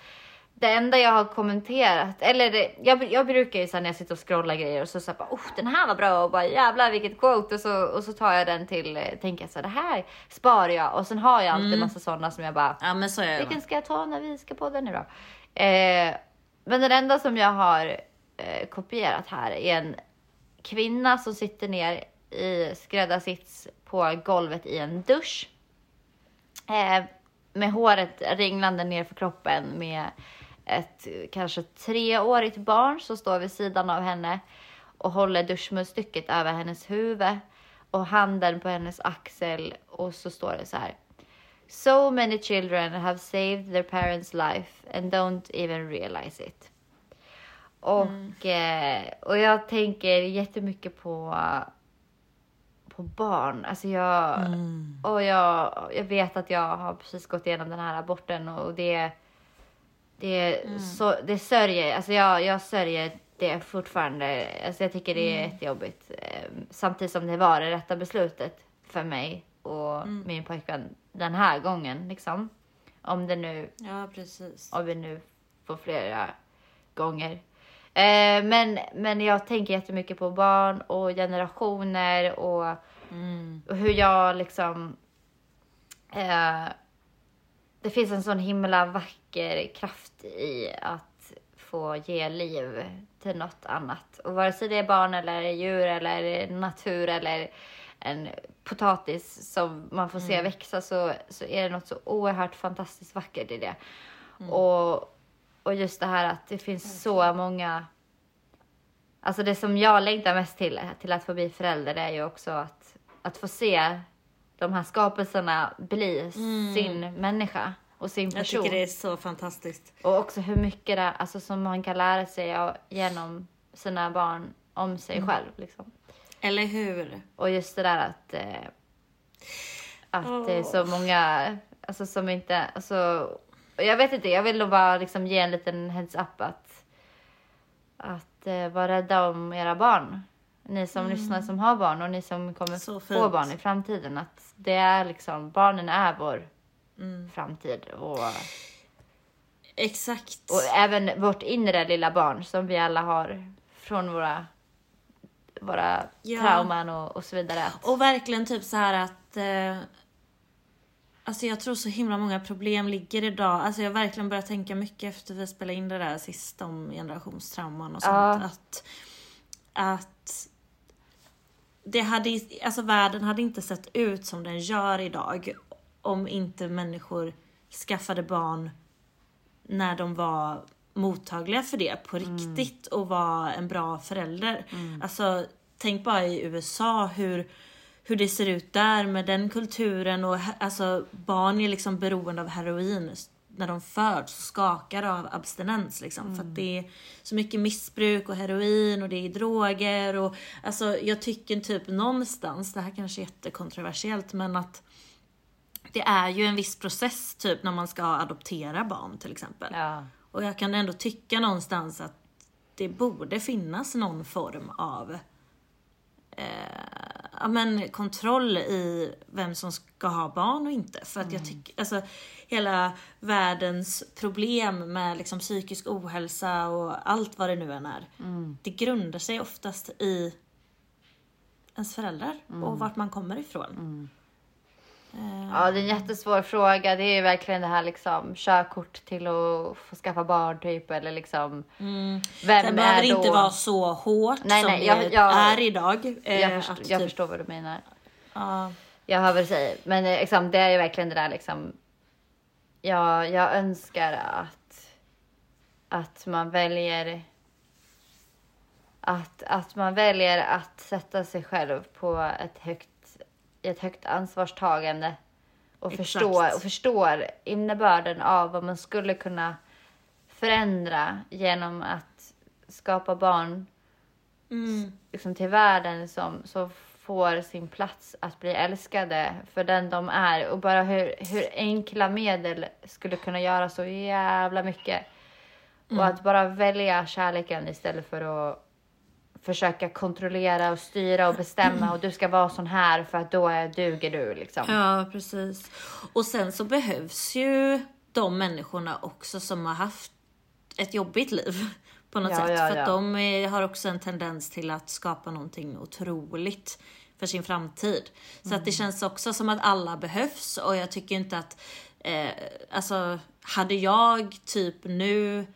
det enda jag har kommenterat, eller det, jag, jag brukar ju så när jag sitter och scrollar grejer och så säger bara oh, den här var bra och bara jävlar vilket quote och så, och så tar jag den till, eh, tänker jag så här, det här sparar jag och sen har jag alltid Mm. massa sådana som jag bara Ja men så är vilken ska jag ta när vi ska podda nu då? Eh, men den enda som jag har eh, kopierat här är en kvinna som sitter ner i skräddarsits på golvet i en dusch. Eh, med håret ringlande ner för kroppen med ett kanske treårigt barn som står vid sidan av henne och håller duschmunstycket över hennes huvud och handen på hennes axel och så står det så här. So many children have saved their parents life and don't even realize it. Och, eh, och jag tänker jättemycket på, på barn. Alltså jag, och jag, jag vet att jag har precis gått igenom den här aborten och det, det, så, det sörjer, alltså jag, jag sörjer det fortfarande. Alltså jag tycker det är jättejobbigt. Eh, Samtidigt som det var det rätta beslutet för mig och min pojkvän den här gången liksom. Om det nu Ja precis. om vi nu får flera gånger. Eh, men, men jag tänker jättemycket på barn och generationer och, och hur jag liksom... Eh, det finns en sån himla vacker kraft i att få ge liv till något annat. Och vare sig det är barn eller djur eller natur eller en potatis som man får se växa så, så är det något så oerhört fantastiskt vackert i det. Och, och just det här att det finns så många Alltså det som jag längtar mest till, till att få bli förälder, det är ju också att, att få se de här skapelserna bli sin människa och sin Jag person. tycker det är så fantastiskt. Och också hur mycket det, alltså, som man kan lära sig genom sina barn om sig själv. Liksom. Eller hur? Och just det där att, eh, att det är så många alltså, som inte... Alltså, jag vet inte, jag vill bara liksom, ge en liten heads up att, att eh, vara rädda om era barn. Ni som lyssnar som har barn och ni som kommer få barn i framtiden. Att det är liksom, barnen är vår framtid. Och, Exakt. och även vårt inre lilla barn som vi alla har från våra, våra Ja. trauman och, och så vidare. Och verkligen typ så här att eh, Alltså jag tror så himla många problem ligger idag. Alltså jag har verkligen börjat tänka mycket efter vi spelade in det där sist om generationstrauman och sånt. Ja. Att, att det hade, alltså världen hade inte sett ut som den gör idag om inte människor skaffade barn när de var mottagliga för det på riktigt och var en bra förälder. Alltså tänk bara i USA hur, hur det ser ut där med den kulturen och alltså barn är liksom beroende av heroin när de föds och skakar av abstinens liksom. För att det är så mycket missbruk och heroin och det är droger och alltså jag tycker typ någonstans, det här kanske är jättekontroversiellt men att det är ju en viss process typ när man ska adoptera barn till exempel. ja. Och jag kan ändå tycka någonstans att det borde finnas någon form av eh, ja, men kontroll i vem som ska ha barn och inte. För att jag tycker, alltså hela världens problem med liksom psykisk ohälsa och allt vad det nu än är. Det grundar sig oftast i ens föräldrar och vart man kommer ifrån. Eh, Ja, det är en jättesvår fråga. Det är verkligen det här liksom körkort till att få skaffa barn typ eller liksom. Vem Det behöver då? inte vara så hårt Nej, som nej, det jag- jag- är idag. Eh, Jag, förstår, jag typ- förstår vad du menar. Ja. Jag hör vad du säger. Men eh, liksom, det är ju verkligen det där liksom. Ja, jag önskar att, att man väljer att, att man väljer att sätta sig själv på ett högt, ett högt ansvarstagande och Exakt. förstår, och förstår innebörden av vad man skulle kunna förändra genom att skapa barn Mm. liksom till världen som, som får sin plats att bli älskade för den de är och bara hur, hur enkla medel skulle kunna göra så jävla mycket. Och att bara välja kärleken istället för att försöka kontrollera och styra och bestämma och du ska vara sån här för att då är, duger du liksom. Ja, precis. Och sen så behövs ju de människorna också som har haft ett jobbigt liv på något Ja, sätt. ja, för ja. att de är, har också en tendens till att skapa någonting otroligt för sin framtid. Så Mm. att det känns också som att alla behövs och jag tycker inte att, eh, alltså hade jag typ nu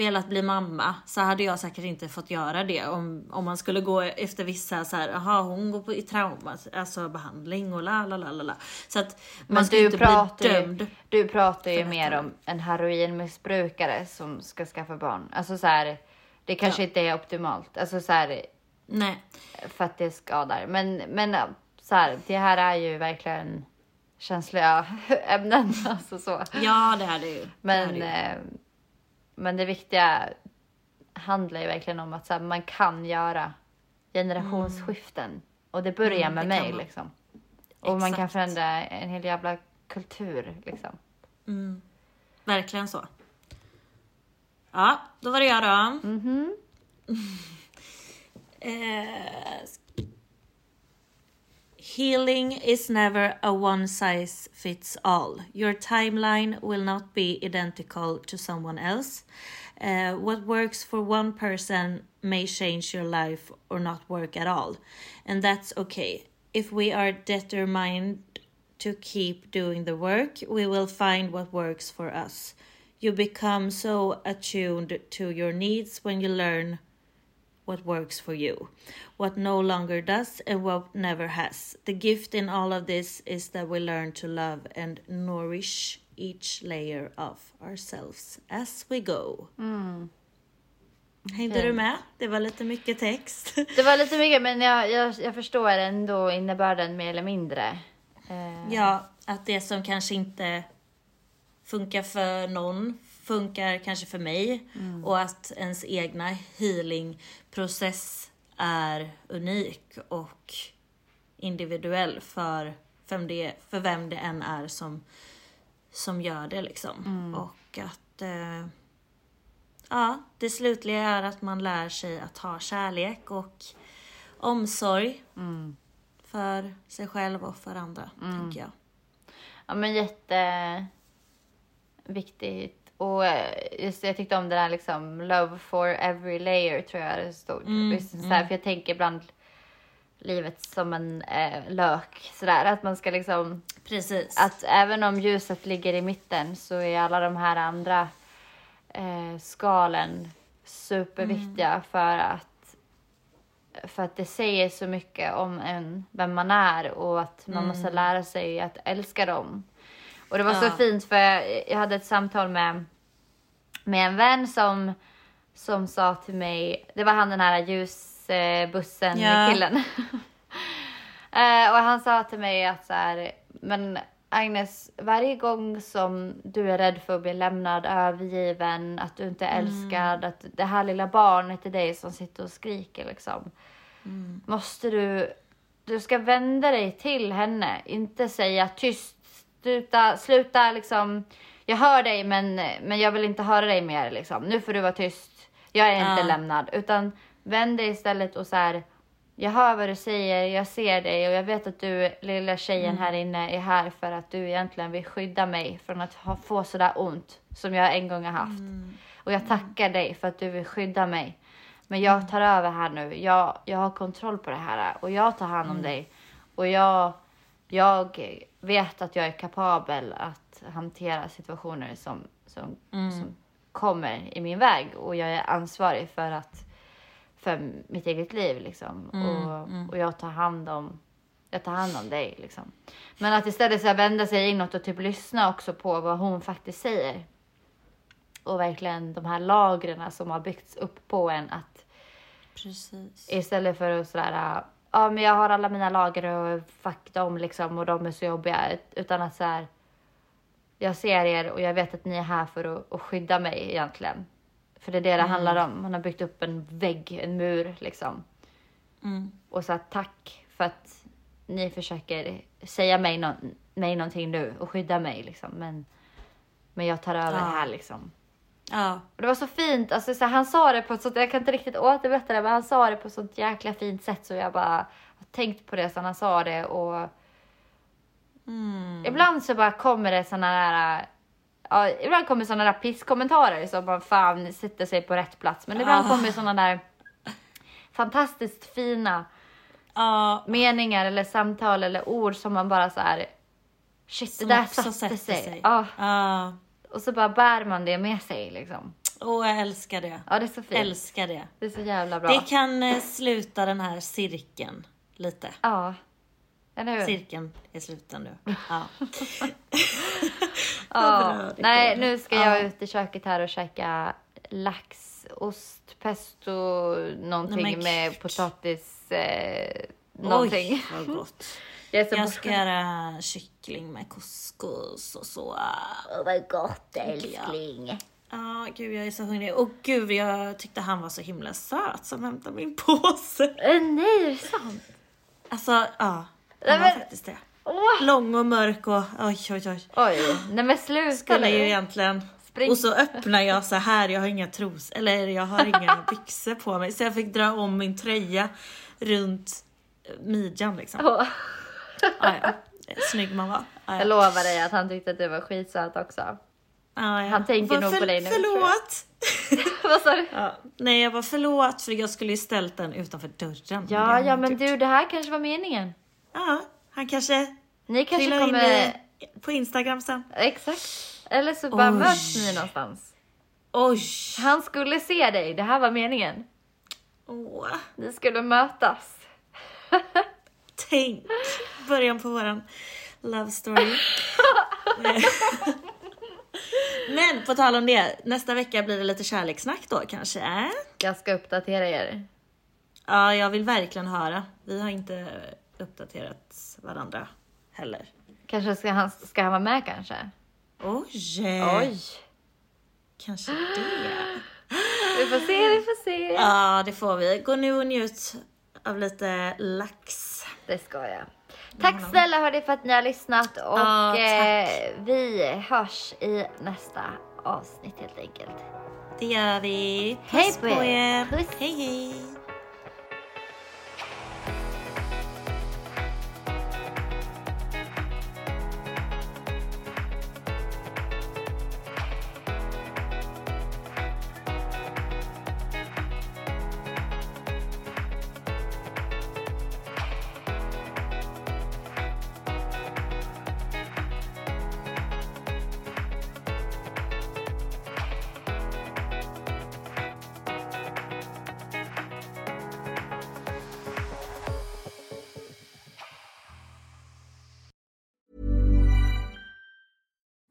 velat bli mamma så hade jag säkert inte fått göra det om, om man skulle gå efter vissa så här, jaha hon går på i trauma, alltså behandling och la la la la. Så att man Men ska du inte bli dömd. ju, du pratar ju mer om en heroinmissbrukare som ska skaffa barn. Alltså så här, det kanske inte är optimalt. Alltså så här, Nej. för att det skadar. Men, men ja, så här, det här är ju verkligen känsliga ämnen. Alltså så. Ja det är det ju. Men, det eh, men det viktiga handlar ju verkligen om att så här, man kan göra generationsskiften. Och det börjar Mm, med det mig liksom. Och man kan Exakt. förändra en hel jävla kultur liksom. Verkligen så. Ja, då var det jag då. Mhm. eh, healing is never a one size fits all. Your timeline will not be identical to someone else. Uh, what works for one person may change your life or not work at all. And that's okay. If we are determined to keep doing the work, we will find what works for us. You become so attuned to your needs when you learn what works for you, what no longer does, and what never has. The gift in all of this is that we learn to love and nourish each layer of ourselves as we go. Hängde du med? Det var lite mycket text. Det var lite mycket men jag, jag, jag förstår ändå innebörden mer eller mindre. Eh, Ja, att det som kanske inte funkar för någon funkar kanske för mig. Och att ens egna healingprocess är unik och individuell för vem det, för vem det än är som, som gör det liksom. Och att eh, ja, det slutliga är att man lär sig att ha kärlek och omsorg för sig själv och för andra, tänker jag. Ja men jätte viktigt. Och eh, just jag tyckte om det där liksom love for every layer tror jag det stod. Just så här, För jag tänker ibland livet som en eh, lök sådär att man ska liksom Precis. att även om ljuset ligger i mitten så är alla de här andra eh, skalen superviktiga för att för att det säger så mycket om en, vem man är och att man måste lära sig att älska dem. Och det var så Ja. fint för jag, hade ett samtal med, med en vän som, som sa till mig, det var han den här ljusbussen Ja. killen. Eh, och han sa till mig att så här, men Agnes, varje gång som du är rädd för att bli lämnad, övergiven, att du inte är älskad, att det här lilla barnet i dig som sitter och skriker liksom. Måste du, du ska vända dig till henne, inte säga tyst, sluta, sluta liksom. Jag hör dig men, men jag vill inte höra dig mer liksom. Nu får du vara tyst. Jag är inte Ja. lämnad. Utan vänd dig istället och så här. Jag hör vad du säger, jag ser dig och jag vet att du, lilla tjejen här inne, är här för att du egentligen vill skydda mig från att ha, få sådär ont som jag en gång har haft. Och jag tackar dig för att du vill skydda mig. Men jag tar över här nu. Jag, jag har kontroll på det här och jag tar hand om dig. Och jag, jag vet att jag är kapabel att hantera situationer som, som, som kommer i min väg. Och jag är ansvarig för att för mitt eget liv liksom. och, och jag tar hand om jag tar hand om dig liksom. Men att istället så vända sig inåt och typ lyssna också på vad hon faktiskt säger. Och verkligen de här lagren som har byggts upp på en att Precis. istället för att sådär, ja men jag har alla mina lager och fuck dem liksom och de är så jobbiga. Utan att så här, jag ser er och jag vet att ni är här för att, att skydda mig egentligen. För det är det det handlar om. Man har byggt upp en vägg, en mur liksom. Mm. Och så här, tack för att ni försöker säga mig, nå mig någonting nu och skydda mig liksom. Men, men jag tar över Ja. här liksom. Ja. Och det var så fint, alltså, så här, han sa det på ett sånt, jag kan inte riktigt återberätta det, men han sa det på ett sånt jäkla fint sätt så jag bara har tänkt på det sen han sa det och Mm. ibland så bara kommer det såna där, ja, ibland kommer sådana där pisskommentarer som bara fan sätter sig på rätt plats. Men ibland Ah. kommer sådana där fantastiskt fina Ja, meningar eller samtal eller ord som man bara så här. Shit, som det där satte sig. Ja, Ja. Och så bara bär man det med sig liksom. Åh, jag älskar det. Ja, det är så fint. Älskar det. Det är så jävla bra. Det kan eh, sluta den här cirkeln lite. Ja, eller hur? Cirkeln är sluten nu. Ja. Ja, nej, nu ska Ja. jag ut i köket här och käka lax, ost, pesto, någonting Nej, med potatis, eh, någonting. Oj, vad gott. Jag är så Jag på- ska göra kyckling med couscous och så. Åh, vad gott älskling. Ja, gud jag är så hungrig. Och gud, jag tyckte han var så himla söt som hämtade min påse. Äh, nej, är det sant? Alltså, ja. Han Nej, var faktiskt det. Åh, Lång och mörk och oj, oj, oj. oj, nej men sluta Skulle ju egentligen. Spring. Och så öppnar jag så här, jag har inga tros, eller jag har inga byxor på mig. Så jag fick dra om min tröja runt midjan liksom. Åh, Ja, ja. Snygg man var. Ja, Jag ja. lovar dig att han tyckte att du var skitsöt också. Ja. Han tänker nog på dig nu. Förlåt! vad sa du? Ja. Nej jag var förlåt för jag skulle ju ställt den utanför dörren. Ja, ja men gjort. du, det här kanske var meningen. Ja, han kanske Ni kanske kommer... in på Instagram sen. Exakt. Eller så bara Oj. möts ni någonstans. Oj! Han skulle se dig, det här var meningen. Åh, Ni skulle mötas. tänk! Början på våran love story. Men på tal om det, nästa vecka blir det lite kärlekssnack då kanske? Jag ska uppdatera er. Ja, jag vill verkligen höra. Vi har inte uppdaterat varandra heller. Kanske ska han, ska han vara med kanske? Oj! Oj. Kanske det. Vi får se, vi får se. Ja, det får vi. Gå nu och njut av lite lax. Det ska jag. Tack snälla hörni för att ni har lyssnat och Ja, eh, vi hörs i nästa avsnitt helt enkelt. Det gör vi. Hej Puss på er. er. Puss. Hej, hej.